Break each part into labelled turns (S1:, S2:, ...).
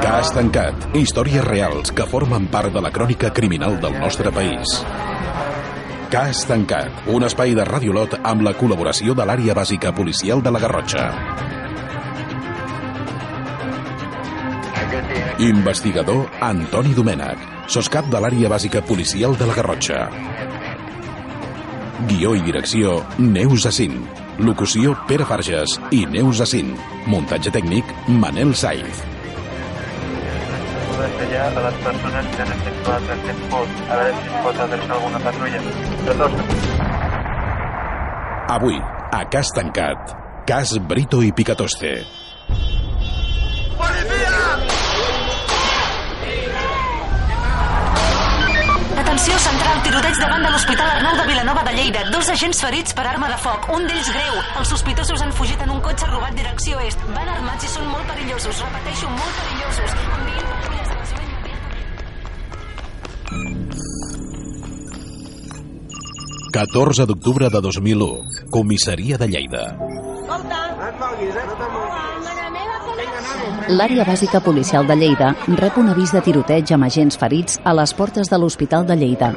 S1: Cas tancat. Històries reals que formen part de la crònica criminal del nostre país. Cas tancat. Un espai de Radiolot amb la col·laboració de l'àrea bàsica policial de la Garrotxa. Investigador Antoni Domènech, soscap de l'àrea bàsica policial de la Garrotxa. Guió i direcció Neus Assin. Locució Pere Farges i Neus Assin. Muntatge tècnic Manel Saiz.
S2: a les persones que han efectuat aquest vot. A veure si es pot adreçar alguna patrulla.
S1: Avui, a cas tancat, cas Brito i Picatoste.
S3: Atenció central, tiroteig davant de l'Hospital Arnau de Vilanova de Lleida. Dos agents ferits per arma de foc, un d'ells greu. Els sospitosos han fugit en un cotxe robat direcció est. Van armats i són molt perillosos. Repeteixo, molt perillosos. Envien patrulles a la zona immediata.
S1: 14 d'octubre de 2001, comissaria de Lleida.
S4: L'àrea bàsica policial de Lleida rep un avís de tiroteig amb agents ferits a les portes de l'Hospital de Lleida.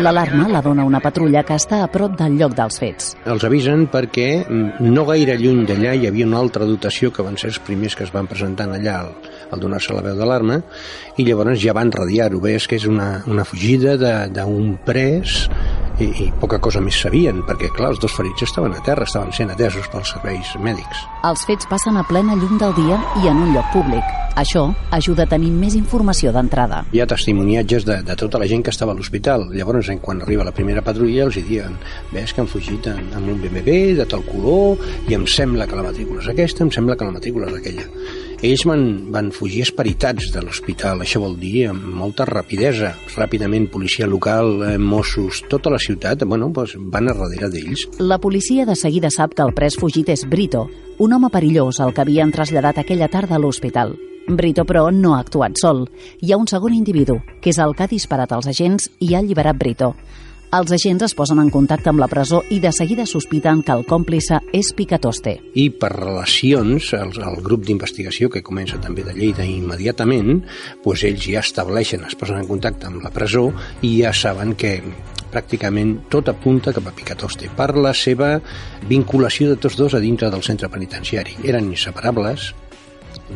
S4: L'alarma la dona una patrulla que està a prop del lloc dels fets.
S5: Els avisen perquè mm, no gaire lluny d'allà hi havia una altra dotació que van ser els primers que es van presentar allà al, al donar-se la veu d'alarma i llavors ja van radiar-ho. Ves que és una, una fugida d'un pres i, i poca cosa més sabien perquè clar, els dos ferits estaven a terra, estaven sent atesos pels serveis mèdics.
S4: Els fets passen a plena llum del dia i en un lloc públic. Això ajuda a tenir més informació d'entrada.
S5: Hi ha testimoniatges de, de tota la gent que estava a l'hospital. Llavors, en quan arriba la primera patrulla, els hi diuen ves que han fugit en, amb un BMW de tal color i em sembla que la matrícula és aquesta, em sembla que la matrícula és aquella. Ells van, van fugir esperitats de l'hospital, això vol dir amb molta rapidesa. Ràpidament, policia local, eh, Mossos, tota la ciutat, bueno, doncs van a darrere d'ells.
S4: La policia de seguida sap que el pres fugit és Brito, un home perillós al que havien traslladat aquella tarda a l'hospital. Brito, però, no ha actuat sol. Hi ha un segon individu, que és el que ha disparat als agents i ha alliberat Brito. Els agents es posen en contacte amb la presó i de seguida sospiten que el còmplice és Picatoste.
S5: i per relacions, el, el grup d'investigació que comença també de Lleida immediatament, doncs ells ja estableixen, es posen en contacte amb la presó i ja saben que pràcticament tot apunta cap a Picatoste per la seva vinculació de tots dos a dintre del centre penitenciari. Eren inseparables,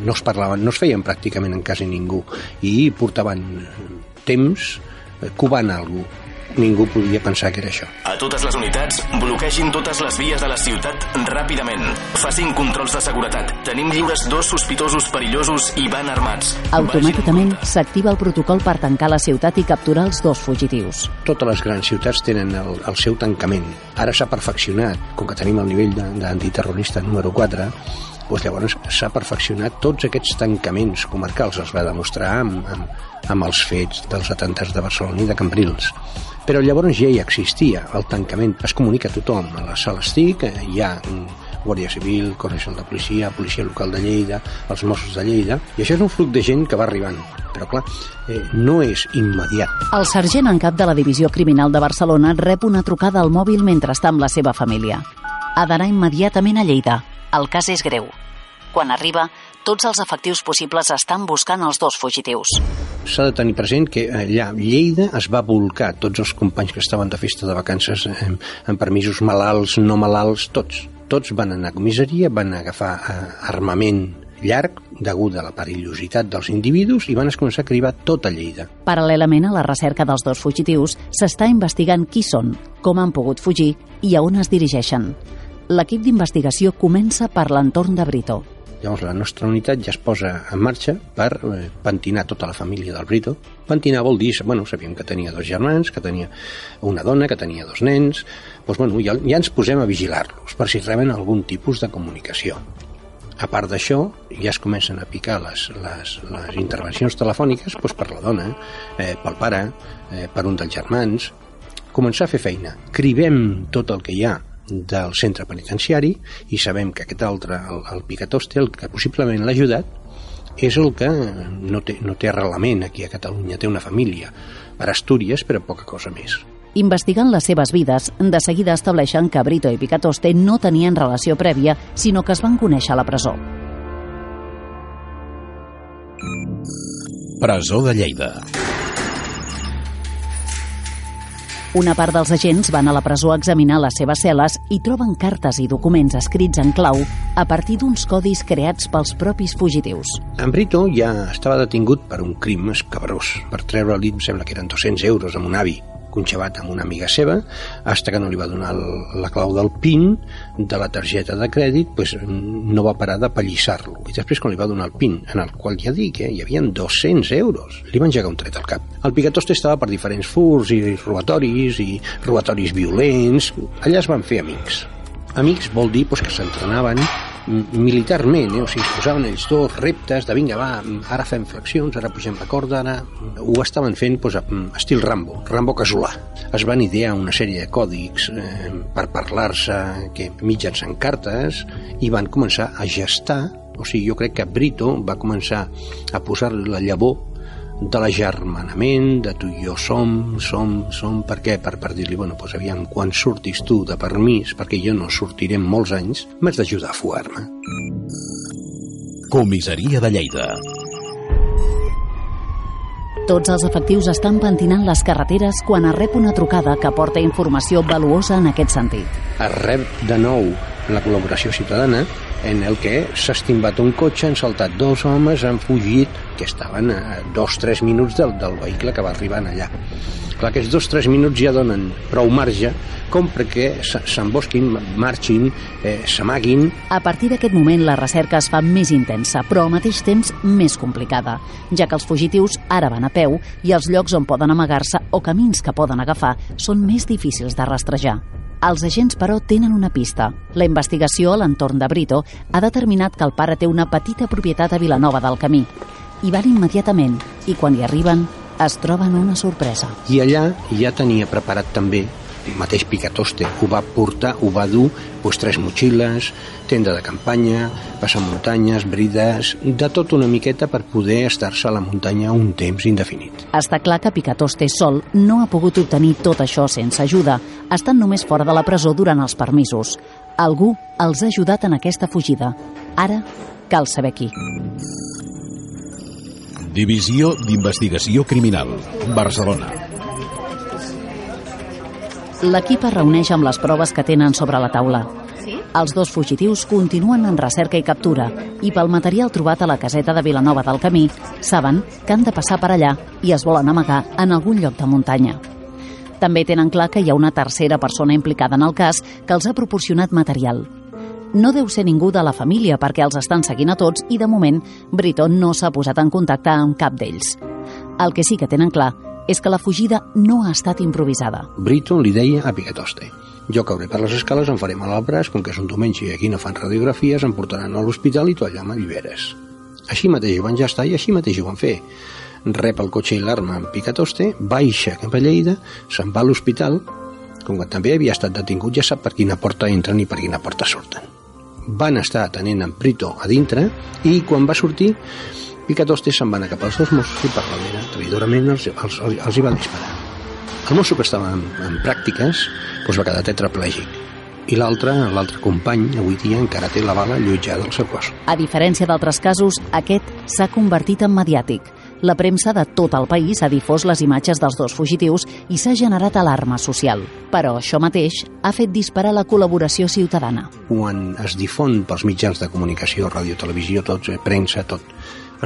S5: no es parlaven, no es feien pràcticament en quasi ningú i portaven temps covant algú. Ningú podia pensar que era això.
S6: A totes les unitats, bloquegin totes les vies de la ciutat ràpidament. Facin controls de seguretat. Tenim lliures dos sospitosos perillosos i van armats.
S4: Automàticament s'activa el protocol per tancar la ciutat i capturar els dos fugitius.
S5: totes les grans ciutats tenen el, el seu tancament. Ara s'ha perfeccionat, com que tenim el nivell de- d'antiterrorista número 4, doncs llavors s'ha perfeccionat tots aquests tancaments comarcals. Els va demostrar amb, amb, amb els fets dels atentats de Barcelona i de Cambrils. Però llavors ja hi existia el tancament. Es comunica a tothom. A la sala estic eh, hi ha mm, Guàrdia Civil, Nacional de Policia, Policia Local de Lleida, els Mossos de Lleida, i això és un flux de gent que va arribant. Però clar, eh, no és immediat.
S4: El sergent en cap de la Divisió Criminal de Barcelona rep una trucada al mòbil mentre està amb la seva família. Ha d'anar immediatament a Lleida. El cas és greu. Quan arriba, tots els efectius possibles estan buscant els dos fugitius.
S5: s'ha de tenir present que allà a Lleida es va volcar tots els companys que estaven de festa de vacances eh, amb permisos malalts, no malalts, tots. Tots van anar a comissaria, van agafar eh, armament llarg degut a la perillositat dels individus i van començar a cribar tota Lleida.
S4: Paral·lelament a la recerca dels dos fugitius, s'està investigant qui són, com han pogut fugir i a on es dirigeixen. L'equip d'investigació comença per l'entorn de Brito.
S5: Llavors la nostra unitat ja es posa en marxa per eh, pentinar tota la família del Brito. Pentinar vol dir, bueno, sabíem que tenia dos germans, que tenia una dona, que tenia dos nens... Doncs, bueno, ja, ja ens posem a vigilar-los per si reben algun tipus de comunicació. A part d'això, ja es comencen a picar les, les, les intervencions telefòniques doncs per la dona, eh, pel pare, eh, per un dels germans. Començar a fer feina. Cribem tot el que hi ha del centre penitenciari i sabem que aquest altre, el, el Picatoste, el que possiblement l'ha ajudat, és el que no té, no té arrelament aquí a Catalunya, té una família per Astúries, però poca cosa més.
S4: Investigant les seves vides, de seguida estableixen que Brito i Picatoste no tenien relació prèvia, sinó que es van conèixer a la presó.
S1: Presó de Lleida.
S4: Una part dels agents van a la presó a examinar les seves cel·les i troben cartes i documents escrits en clau a partir d'uns codis creats pels propis fugitius.
S5: En Brito ja estava detingut per un crim escabrós. Per treure-li, em sembla que eren 200 euros amb un avi conxavat amb una amiga seva, hasta que no li va donar el, la clau del PIN de la targeta de crèdit, pues, no va parar de pallissar-lo. I després, quan li va donar el PIN, en el qual ja dic, eh, hi havia 200 euros, li van engegar un tret al cap. El Picatoste estava per diferents furs i robatoris i robatoris violents. Allà es van fer amics. Amics vol dir pues, que s'entrenaven militarment, eh? o sigui, posaven ells dos reptes de vinga, va, ara fem flexions, ara pugem la corda, ara ho estaven fent doncs, estil Rambo, Rambo casolà. Es van idear una sèrie de còdics eh, per parlar-se que mitjançant cartes i van començar a gestar o sigui, jo crec que Brito va començar a posar la llavor de l'agermanament, de tu i jo som, som, som, per què? Per, per dir-li, bueno, doncs aviam, quan surtis tu de permís, perquè jo no sortiré en molts anys, m'has d'ajudar a fugar-me.
S1: Comissaria de Lleida.
S4: Tots els efectius estan pentinant les carreteres quan es rep una trucada que porta informació valuosa en aquest sentit.
S5: Es rep de nou la col·laboració ciutadana en el que s'ha estimbat un cotxe, han saltat dos homes, han fugit, que estaven a dos o tres minuts del, del vehicle que va arribar allà. Clar, aquests dos o tres minuts ja donen prou marge com perquè s'embosquin, marxin, eh, s'amaguin.
S4: A partir d'aquest moment la recerca es fa més intensa, però al mateix temps més complicada, ja que els fugitius ara van a peu i els llocs on poden amagar-se o camins que poden agafar són més difícils de rastrejar. Els agents, però, tenen una pista. La investigació a l'entorn de Brito ha determinat que el pare té una petita propietat a Vilanova del Camí. Hi van immediatament i quan hi arriben es troben una sorpresa.
S5: I allà ja tenia preparat també el mateix Picatoste ho va portar, ho va dur doncs, tres motxilles, tenda de campanya, passamuntanyes, brides, de tot una miqueta per poder estar-se a la muntanya un temps indefinit.
S4: Està clar que Picatoste sol no ha pogut obtenir tot això sense ajuda, estan només fora de la presó durant els permisos. Algú els ha ajudat en aquesta fugida. Ara cal saber qui.
S1: Divisió d'Investigació Criminal, Barcelona.
S4: L'equip es reuneix amb les proves que tenen sobre la taula. Els dos fugitius continuen en recerca i captura i pel material trobat a la caseta de Vilanova del Camí saben que han de passar per allà i es volen amagar en algun lloc de muntanya. També tenen clar que hi ha una tercera persona implicada en el cas que els ha proporcionat material. No deu ser ningú de la família perquè els estan seguint a tots i de moment Brito no s'ha posat en contacte amb cap d'ells. El que sí que tenen clar és que la fugida no ha estat improvisada.
S5: Brito li deia a Picatoste jo cauré per les escales, em faré mal al braç, com que és un diumenge i aquí no fan radiografies, em portaran a l'hospital i tu allà m'alliberes. Així mateix ho van gestar i així mateix ho van fer. Rep el cotxe i l'arma en Picatoste, baixa cap a Lleida, se'n va a l'hospital, com que també havia estat detingut, ja sap per quina porta entren i per quina porta surten. Van estar atenent en Prito a dintre i quan va sortir Picatoste se'n va anar cap als dos Mossos i per darrere, traïdorament, els, els, els, els hi va disparar. El mosso que estava en, en pràctiques doncs va quedar tetraplègic i l'altre, l'altre company, avui dia encara té la bala allotjada al seu cos.
S4: A diferència d'altres casos, aquest s'ha convertit en mediàtic. La premsa de tot el país ha difós les imatges dels dos fugitius i s'ha generat alarma social. Però això mateix ha fet disparar la col·laboració ciutadana.
S5: Quan es difon pels mitjans de comunicació, ràdio, televisió, tots, eh, premsa, tot,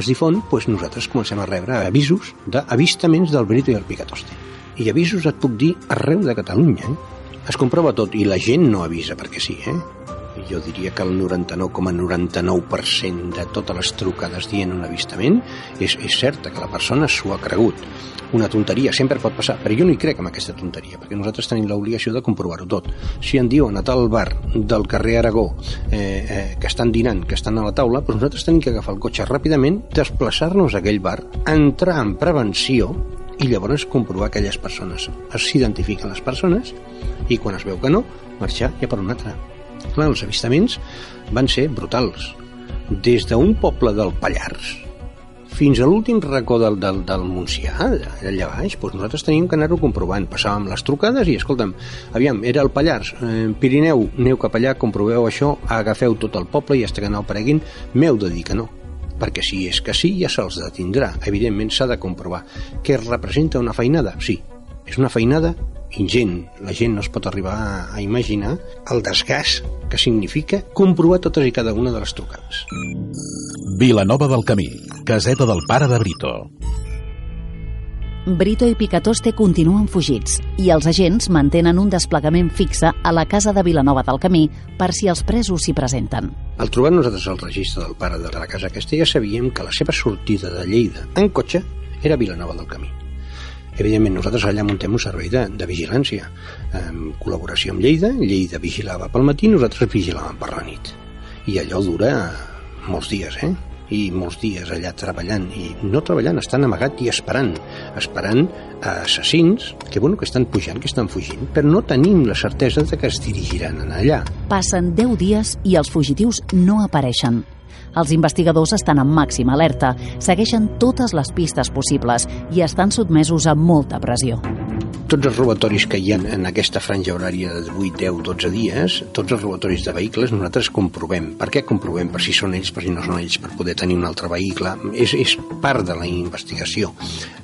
S5: es difon, doncs nosaltres comencem a rebre avisos d'avistaments del Brito i el Picatoste. I avisos et puc dir arreu de Catalunya. Eh? Es comprova tot i la gent no avisa perquè sí, eh? Jo diria que el 99,99% ,99 de totes les trucades dient un avistament és, és certa que la persona s'ho ha cregut. Una tonteria sempre pot passar, però jo no hi crec en aquesta tonteria, perquè nosaltres tenim l'obligació de comprovar-ho tot. Si en diuen a tal bar del carrer Aragó eh, eh, que estan dinant, que estan a la taula, doncs nosaltres tenim que agafar el cotxe ràpidament, desplaçar-nos a aquell bar, entrar en prevenció i llavors comprovar aquelles persones. S'identifiquen les persones i quan es veu que no, marxar ja per un altre. Clar, els avistaments van ser brutals. Des d'un poble del Pallars fins a l'últim racó del, del, del Montsià, allà baix, doncs nosaltres teníem que anar-ho comprovant. Passàvem les trucades i, escolta'm, aviam, era el Pallars, eh, Pirineu, aneu cap allà, comproveu això, agafeu tot el poble i hasta que no apareguin, m'heu de dir que no perquè si és que sí ja se'ls detindrà. Evidentment s'ha de comprovar. Què representa una feinada? Sí, és una feinada ingent. La gent no es pot arribar a, a imaginar el desgast que significa comprovar totes i cada una de les trucades.
S1: Vilanova del Camí, caseta del pare de Brito.
S4: Brito i Picatoste continuen fugits i els agents mantenen un desplegament fixe a la casa de Vilanova del Camí per si els presos s'hi presenten.
S5: Al trobar nosaltres el registre del pare de la casa aquesta ja sabíem que la seva sortida de Lleida en cotxe era Vilanova del Camí. Evidentment, nosaltres allà muntem un servei de, de vigilància, en col·laboració amb Lleida, Lleida vigilava pel matí, nosaltres vigilàvem per la nit. I allò dura molts dies, eh? i molts dies allà treballant i no treballant, estan amagat i esperant esperant a assassins que, bueno, que estan pujant, que estan fugint però no tenim la certesa de que es dirigiran allà
S4: Passen 10 dies i els fugitius no apareixen. Els investigadors estan en màxima alerta, segueixen totes les pistes possibles i estan sotmesos a molta pressió.
S5: tots els robatoris que hi ha en aquesta franja horària de 8, 10, 12 dies, tots els robatoris de vehicles, nosaltres comprovem. Per què comprovem? Per si són ells, per si no són ells, per poder tenir un altre vehicle. És, és part de la investigació.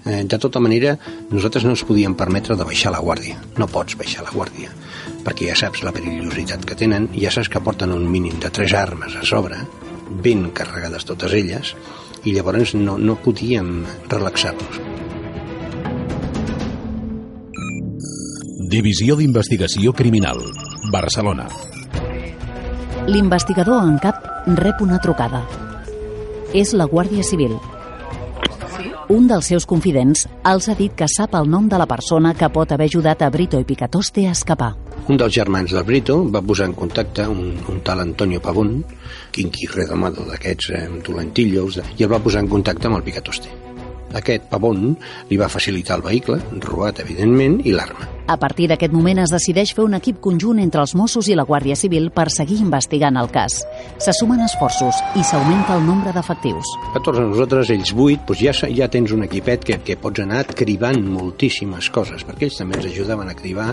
S5: Eh, de tota manera, nosaltres no ens podíem permetre de baixar la guàrdia. No pots baixar la guàrdia, perquè ja saps la perillositat que tenen, ja saps que porten un mínim de tres armes a sobre, ben carregades totes elles, i llavors no, no podíem relaxar-nos.
S1: Divisió d'Investigació Criminal. Barcelona.
S4: L'investigador en cap rep una trucada. És la Guàrdia Civil. Un dels seus confidents els ha dit que sap el nom de la persona que pot haver ajudat a Brito i Picatoste a escapar.
S5: Un dels germans del Brito va posar en contacte un, un tal Antonio Pavón, quinqui redomado d'aquests eh, dolentillos, i el va posar en contacte amb el Picatoste. Aquest Pavón li va facilitar el vehicle, robat evidentment, i l'arma.
S4: A partir d'aquest moment es decideix fer un equip conjunt entre els Mossos i la Guàrdia Civil per seguir investigant el cas. Se sumen esforços i s'augmenta el nombre d'efectius.
S5: 14 nosaltres, ells 8, doncs ja, ja tens un equipet que, que pots anar cribant moltíssimes coses, perquè ells també ens ajudaven a cribar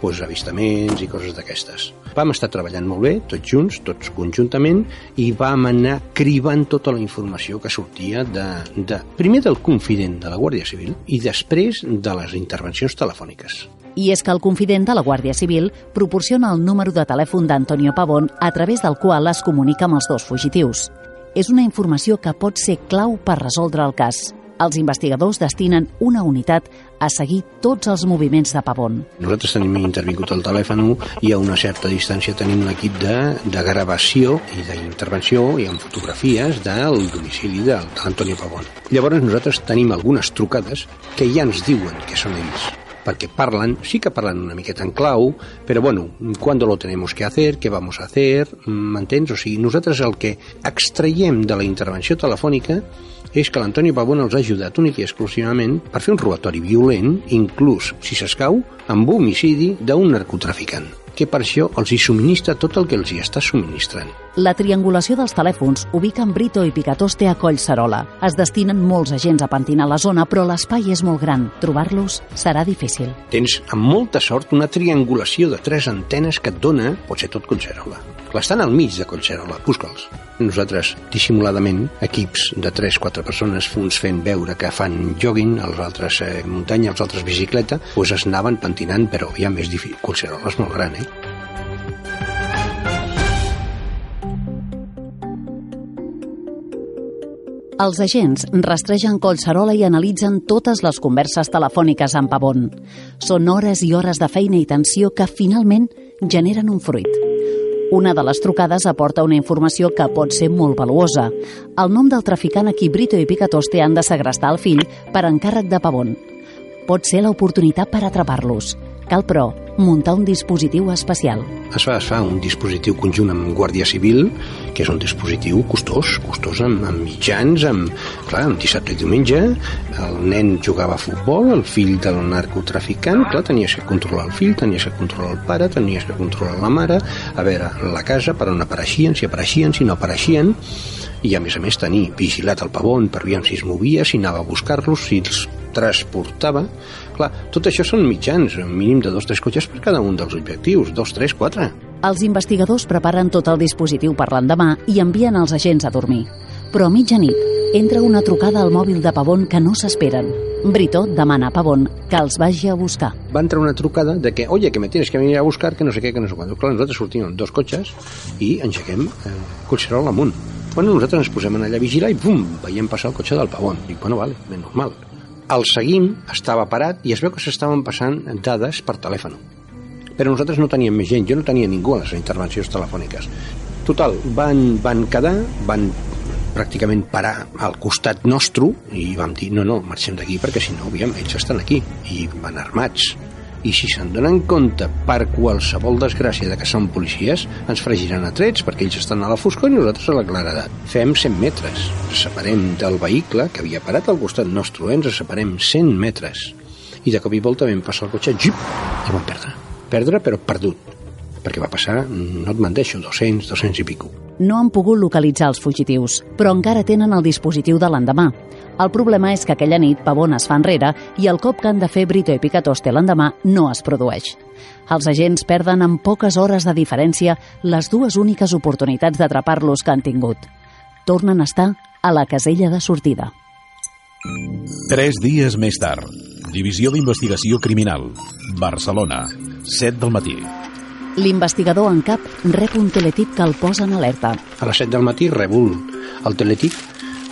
S5: doncs, avistaments i coses d'aquestes. Vam estar treballant molt bé, tots junts, tots conjuntament, i vam anar cribant tota la informació que sortia de, de primer del confident de la Guàrdia Civil i després de les intervencions telefòniques.
S4: I és que el confident de la Guàrdia Civil proporciona el número de telèfon d'Antonio Pavón a través del qual es comunica amb els dos fugitius. És una informació que pot ser clau per resoldre el cas. Els investigadors destinen una unitat a seguir tots els moviments de Pavón.
S5: Nosaltres tenim intervingut el telèfon i a una certa distància tenim un equip de, de gravació i d'intervenció i amb fotografies del domicili de l'Antonio Pavón. Llavors nosaltres tenim algunes trucades que ja ens diuen que són ells perquè parlen, sí que parlen una miqueta en clau, però bueno, ¿cuándo lo tenemos que hacer? ¿Qué vamos a hacer? M'entens? O sigui, nosaltres el que extraiem de la intervenció telefònica és que l'Antoni Pavón els ha ajudat únic i exclusivament per fer un robatori violent, inclús, si s'escau, amb homicidi d'un narcotraficant que per això els hi subministra tot el que els hi està subministrant.
S4: La triangulació dels telèfons ubica en Brito i Picatoste a Collserola. Es destinen molts agents a pentinar la zona, però l'espai és molt gran. Trobar-los serà difícil.
S5: Tens, amb molta sort, una triangulació de tres antenes que et dona, pot ser tot Collserola. Estan al mig de Collserola, busca'ls. Nosaltres, dissimuladament, equips de 3-4 persones, uns fent veure que fan jogging, els altres eh, muntanya, els altres bicicleta, doncs es anaven pentinant, però ja més difícil. Collserola és molt gran, eh?
S4: Els agents rastregen Collserola i analitzen totes les converses telefòniques amb Pavón. Són hores i hores de feina i tensió que finalment generen un fruit. Una de les trucades aporta una informació que pot ser molt valuosa. El nom del traficant a qui Brito i Picatoste han de segrestar el fill per encàrrec de Pavón. Pot ser l'oportunitat per atrapar-los. Cal, però, muntar un dispositiu especial.
S5: Es fa, es fa un dispositiu conjunt amb Guàrdia Civil, que és un dispositiu costós, costós amb, amb mitjans, amb, clar, amb dissabte i diumenge, el nen jugava a futbol, el fill del narcotraficant, clar, tenies que controlar el fill, tenies que controlar el pare, tenies que controlar la mare, a veure, la casa, per on apareixien, si apareixien, si no apareixien, i a més a més tenir vigilat el pavón per veure si es movia, si anava a buscar-los, si els transportava. Clar, tot això són mitjans, un mínim de dos o tres cotxes per cada un dels objectius, dos, tres, quatre.
S4: Els investigadors preparen tot el dispositiu per l'endemà i envien els agents a dormir. Però a mitjanit entra una trucada al mòbil de Pavón que no s'esperen. Brito demana a Pavón que els vagi a buscar.
S5: Va entrar una trucada de que, oye, que me tienes que venir a buscar, que no sé què, que no sé quant. Clar, nosaltres sortim amb dos cotxes i engeguem eh, Collserol amunt. Bueno, nosaltres ens posem allà a vigilar i pum, veiem passar el cotxe del Pavón. Dic, bueno, vale, ben normal. El seguim, estava parat i es veu que s'estaven passant dades per telèfon. Però nosaltres no teníem més gent, jo no tenia ningú a les intervencions telefòniques. Total, van, van quedar, van pràcticament parar al costat nostre i vam dir, no, no, marxem d'aquí perquè si no, aviam, ells estan aquí i van armats i si se'n donen compte per qualsevol desgràcia de que són policies ens fregiran a trets perquè ells estan a la foscor i nosaltres a la claredat. Fem 100 metres. Ens separem del vehicle que havia parat al costat nostre ens separem 100 metres. I de cop i volta vam passar el cotxe jip, i vam perdre. Perdre però perdut. Perquè va passar, no et menteixo, 200, 200 i pico.
S4: No han pogut localitzar els fugitius, però encara tenen el dispositiu de l'endemà. El problema és que aquella nit Pavón es fa enrere i el cop que han de fer Brito i Picatoste l'endemà no es produeix. Els agents perden en poques hores de diferència les dues úniques oportunitats d'atrapar-los que han tingut. Tornen a estar a la casella de sortida.
S1: Tres dies més tard. Divisió d'Investigació Criminal. Barcelona. 7 del matí.
S4: L'investigador en cap rep un teletip que el posa en alerta.
S5: A les 7 del matí rebo el teletip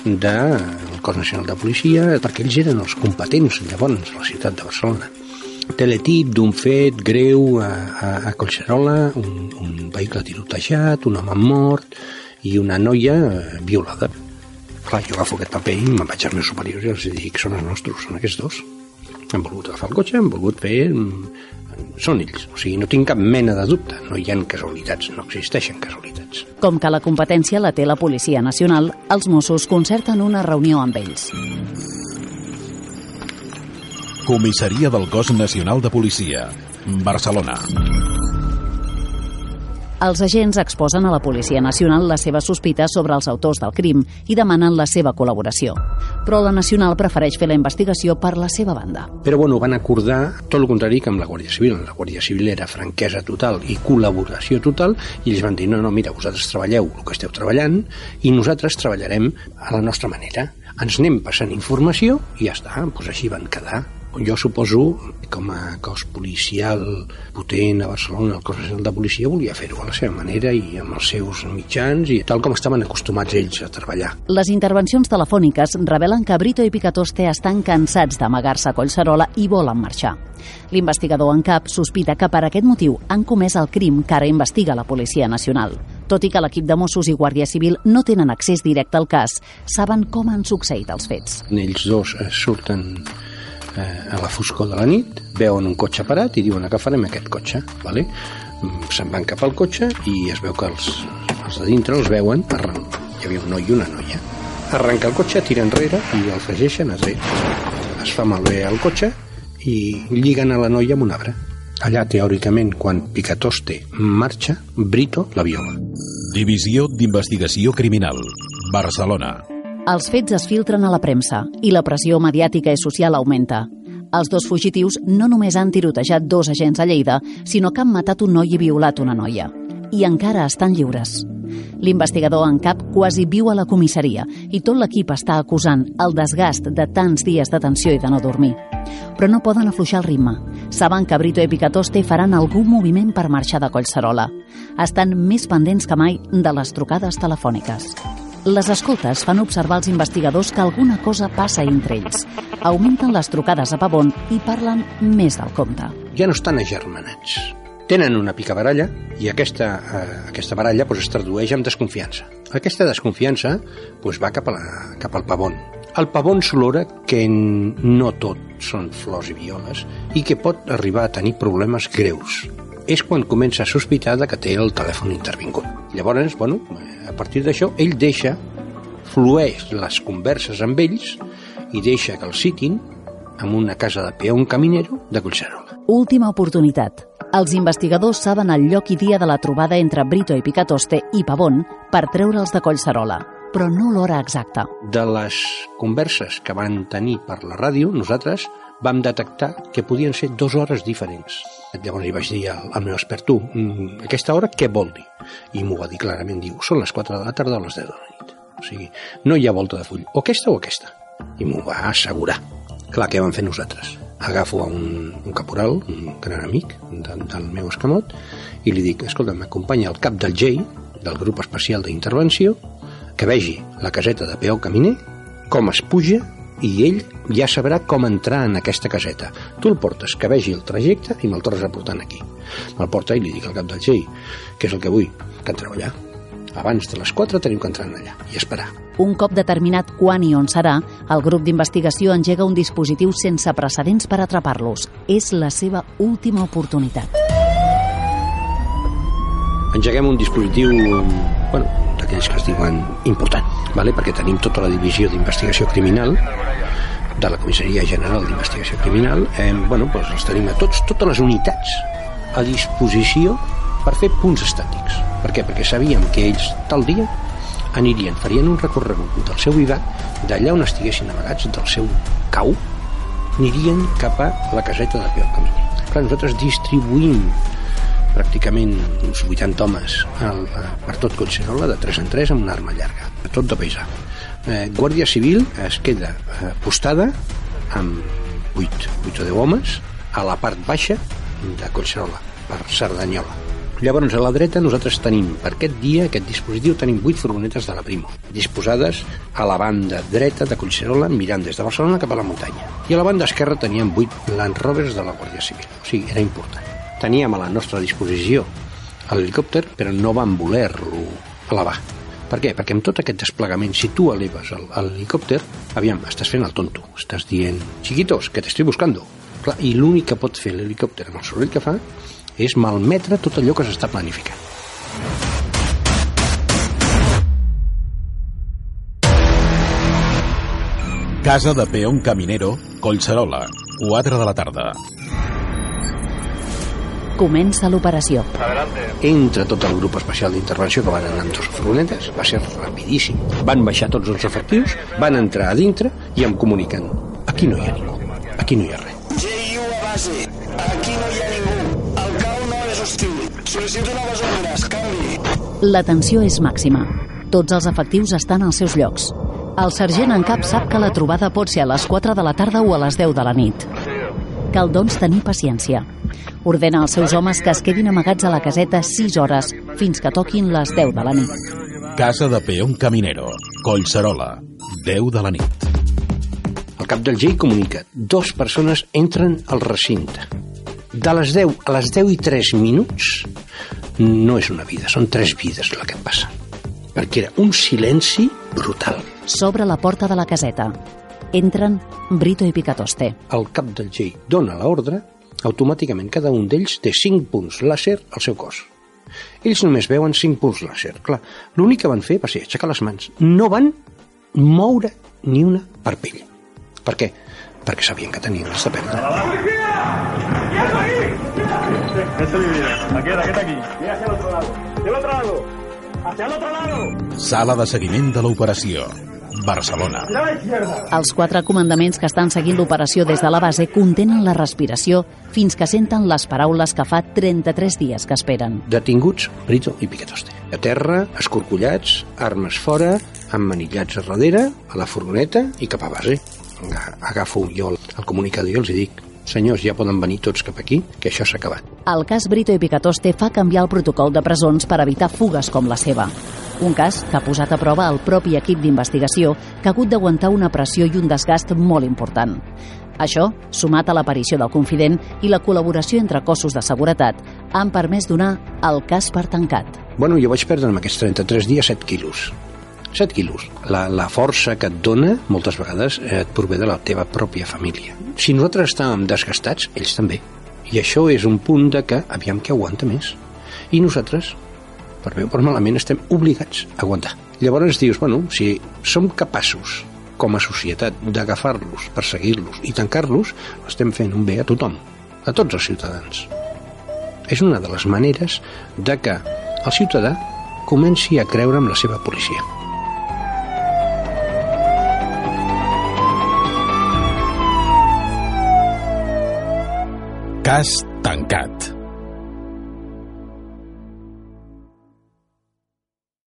S5: del Cos Nacional de Policia perquè ells eren els competents llavors a la ciutat de Barcelona. Teletip d'un fet greu a, a, a Collserola, un, un vehicle tirotejat, un home mort i una noia eh, violada. Clar, jo agafo aquest paper i me'n vaig als meus superiors i els dic són els nostres, són aquests dos. Han volgut agafar el cotxe, han volgut fer... Són ells, o sigui, no tinc cap mena de dubte. No hi ha casualitats, no existeixen casualitats.
S4: Com que la competència la té la Policia Nacional, els Mossos concerten una reunió amb ells.
S1: Comissaria del Cos Nacional de Policia. Barcelona.
S4: Els agents exposen a la Policia Nacional les seves sospites sobre els autors del crim i demanen la seva col·laboració. Però la Nacional prefereix fer la investigació per la seva banda.
S5: Però bueno, van acordar tot el contrari que amb la Guàrdia Civil. La Guàrdia Civil era franquesa total i col·laboració total i ells van dir, no, no, mira, vosaltres treballeu el que esteu treballant i nosaltres treballarem a la nostra manera. Ens anem passant informació i ja està, doncs així van quedar jo suposo com a cos policial potent a Barcelona, el cos nacional de policia volia fer-ho a la seva manera i amb els seus mitjans i tal com estaven acostumats ells a treballar.
S4: Les intervencions telefòniques revelen que Brito i Picatoste estan cansats d'amagar-se a Collserola i volen marxar. L'investigador en cap sospita que per aquest motiu han comès el crim que ara investiga la Policia Nacional. Tot i que l'equip de Mossos i Guàrdia Civil no tenen accés directe al cas, saben com han succeït els fets.
S5: Ells dos eh, surten eh, a la foscor de la nit, veuen un cotxe parat i diuen agafarem aquest cotxe, vale? Mm, se'n van cap al cotxe i es veu que els, els de dintre els veuen, arran... hi havia un noi i una noia. Arrenca el cotxe, tira enrere i el fregeixen a tret. Es fa malbé el cotxe i lliguen a la noia amb un arbre. Allà, teòricament, quan Picatoste marxa, Brito la viola.
S1: Divisió d'Investigació Criminal. Barcelona.
S4: Els fets es filtren a la premsa i la pressió mediàtica i social augmenta. Els dos fugitius no només han tirotejat dos agents a Lleida, sinó que han matat un noi i violat una noia. I encara estan lliures. L'investigador en cap quasi viu a la comissaria i tot l'equip està acusant el desgast de tants dies de tensió i de no dormir. Però no poden afluixar el ritme. Saben que Brito i Picatoste faran algun moviment per marxar de Collserola. Estan més pendents que mai de les trucades telefòniques. Les escoltes fan observar als investigadors que alguna cosa passa entre ells. Augmenten les trucades a Pavón i parlen més del compte.
S5: Ja no estan agermanats. Tenen una picabaralla i aquesta, eh, aquesta baralla pues, es tradueix en desconfiança. Aquesta desconfiança pues, va cap, a la, cap al Pavón. El pavón s'olora que no tot són flors i violes i que pot arribar a tenir problemes greus. És quan comença a sospitar que té el telèfon intervingut. Llavors, bueno, partir d'això, ell deixa, flueix les converses amb ells i deixa que el citin en una casa de peó un caminero de Collserola.
S4: Última oportunitat. Els investigadors saben el lloc i dia de la trobada entre Brito i Picatoste i Pavón per treure'ls de Collserola, però no l'hora exacta.
S5: De les converses que van tenir per la ràdio, nosaltres vam detectar que podien ser dues hores diferents. Llavors li vaig dir al, al meu expert, tu, mm, aquesta hora què vol dir? I m'ho va dir clarament, diu, són les 4 de la tarda o les 10 de la nit. O sigui, no hi ha volta de full, o aquesta o aquesta. I m'ho va assegurar. Clar, què vam fer nosaltres? Agafo a un, un caporal, un gran amic de, del meu escamot, i li dic, escolta, m'acompanya el cap del GEI, del grup especial d'intervenció, que vegi la caseta de peó caminer, com es puja, i ell ja sabrà com entrar en aquesta caseta. Tu el portes, que vegi el trajecte i me'l tornes a portar aquí. Me'l porta i li dic al cap del GEI, què és el que vull? Que entreu allà. Abans de les 4 tenim que entrar allà i esperar.
S4: Un cop determinat quan i on serà, el grup d'investigació engega un dispositiu sense precedents per atrapar-los. És la seva última oportunitat.
S5: Engeguem un dispositiu bueno, d'aquells que es diuen important, vale? perquè tenim tota la divisió d'investigació criminal de la Comissaria General d'Investigació Criminal, eh, bueno, doncs els tenim a tots, totes les unitats a disposició per fer punts estàtics. Per què? Perquè sabíem que ells tal dia anirien, farien un recorregut del seu vivat, d'allà on estiguessin amagats, del seu cau, anirien cap a la caseta de Pio Caminer. Clar, nosaltres distribuïm pràcticament uns 80 homes al, per tot Collserola, de 3 en 3, amb una arma llarga, tot de paisà. Eh, Guàrdia Civil es queda eh, postada amb 8, 8 o 10 homes a la part baixa de Collserola, per Cerdanyola. Llavors, a la dreta nosaltres tenim, per aquest dia, aquest dispositiu, tenim 8 furgonetes de la Primo, disposades a la banda dreta de Collserola, mirant des de Barcelona cap a la muntanya. I a la banda esquerra teníem 8 Land Rovers de la Guàrdia Civil. O sigui, era important. Teníem a la nostra disposició l'helicòpter, però no van voler-lo elevar. Per què? Perquè amb tot aquest desplegament, si tu eleves l'helicòpter, aviam, estàs fent el tonto. Estàs dient, chiquitos, que t'estic buscando. Clar, I l'únic que pot fer l'helicòpter amb el soroll que fa és malmetre tot allò que s'està planificant.
S1: Casa de Peón Caminero, Collserola, 4 de la tarda.
S4: Comença l'operació.
S5: Entre tot el grup especial d'intervenció que van anar amb dues furgonetes, va ser rapidíssim. Van baixar tots els efectius, van entrar a dintre i em comuniquen aquí no hi ha ningú, aquí no hi ha res.
S7: GIU a base, aquí no hi ha ningú. El cau no és hostil. Sol·licito noves ordres, canvi.
S4: La tensió és màxima. Tots els efectius estan als seus llocs. El sergent en cap sap que la trobada pot ser a les 4 de la tarda o a les 10 de la nit. Cal, doncs, tenir paciència. Ordena als seus homes que es quedin amagats a la caseta 6 hores fins que toquin les 10 de la nit.
S1: Casa de Peón Caminero, Collserola, 10 de la nit.
S5: El cap del GEI comunica dos persones entren al recinte. De les 10 a les 10 i 3 minuts no és una vida, són tres vides la que passa. Perquè era un silenci brutal.
S4: S'obre la porta de la caseta. Entren Brito i Picatoste.
S5: El cap del GEI dona l'ordre, automàticament cada un d'ells té 5 punts làser al seu cos. Ells només veuen 5 punts làser. Clar, l'únic que van fer va ser aixecar les mans. No van moure ni una parpella. Per què? Perquè sabien que tenien les de perdre.
S2: Este es mi vida. Aquest, aquest aquí. Mira hacia otro lado. Hacia otro lado. Hacia otro lado.
S1: Sala de seguiment de l'operació. Barcelona.
S4: Els quatre comandaments que estan seguint l'operació des de la base contenen la respiració fins que senten les paraules que fa 33 dies que esperen.
S5: Detinguts, Brito i Piquetoste. A terra, escorcollats, armes fora, emmanillats a darrere, a la furgoneta i cap a base. Aga- Agafo jo el, el comunicador i els hi dic senyors, ja poden venir tots cap aquí, que això s'ha acabat.
S4: El cas Brito i Picatoste fa canviar el protocol de presons per evitar fugues com la seva. Un cas que ha posat a prova el propi equip d'investigació que ha hagut d'aguantar una pressió i un desgast molt important. Això, sumat a l'aparició del confident i la col·laboració entre cossos de seguretat, han permès donar el cas per tancat.
S5: Bueno, jo vaig perdre en aquests 33 dies 7 quilos. 7 quilos. La, la força que et dona, moltes vegades, eh, et prové de la teva pròpia família. Si nosaltres estàvem desgastats, ells també. I això és un punt de que aviam que aguanta més. I nosaltres, per bé o per malament, estem obligats a aguantar. Llavors dius, bueno, si som capaços com a societat d'agafar-los, perseguir-los i tancar-los, estem fent un bé a tothom, a tots els ciutadans. És una de les maneres de que el ciutadà comenci a creure en la seva policia.
S1: Cas tancat.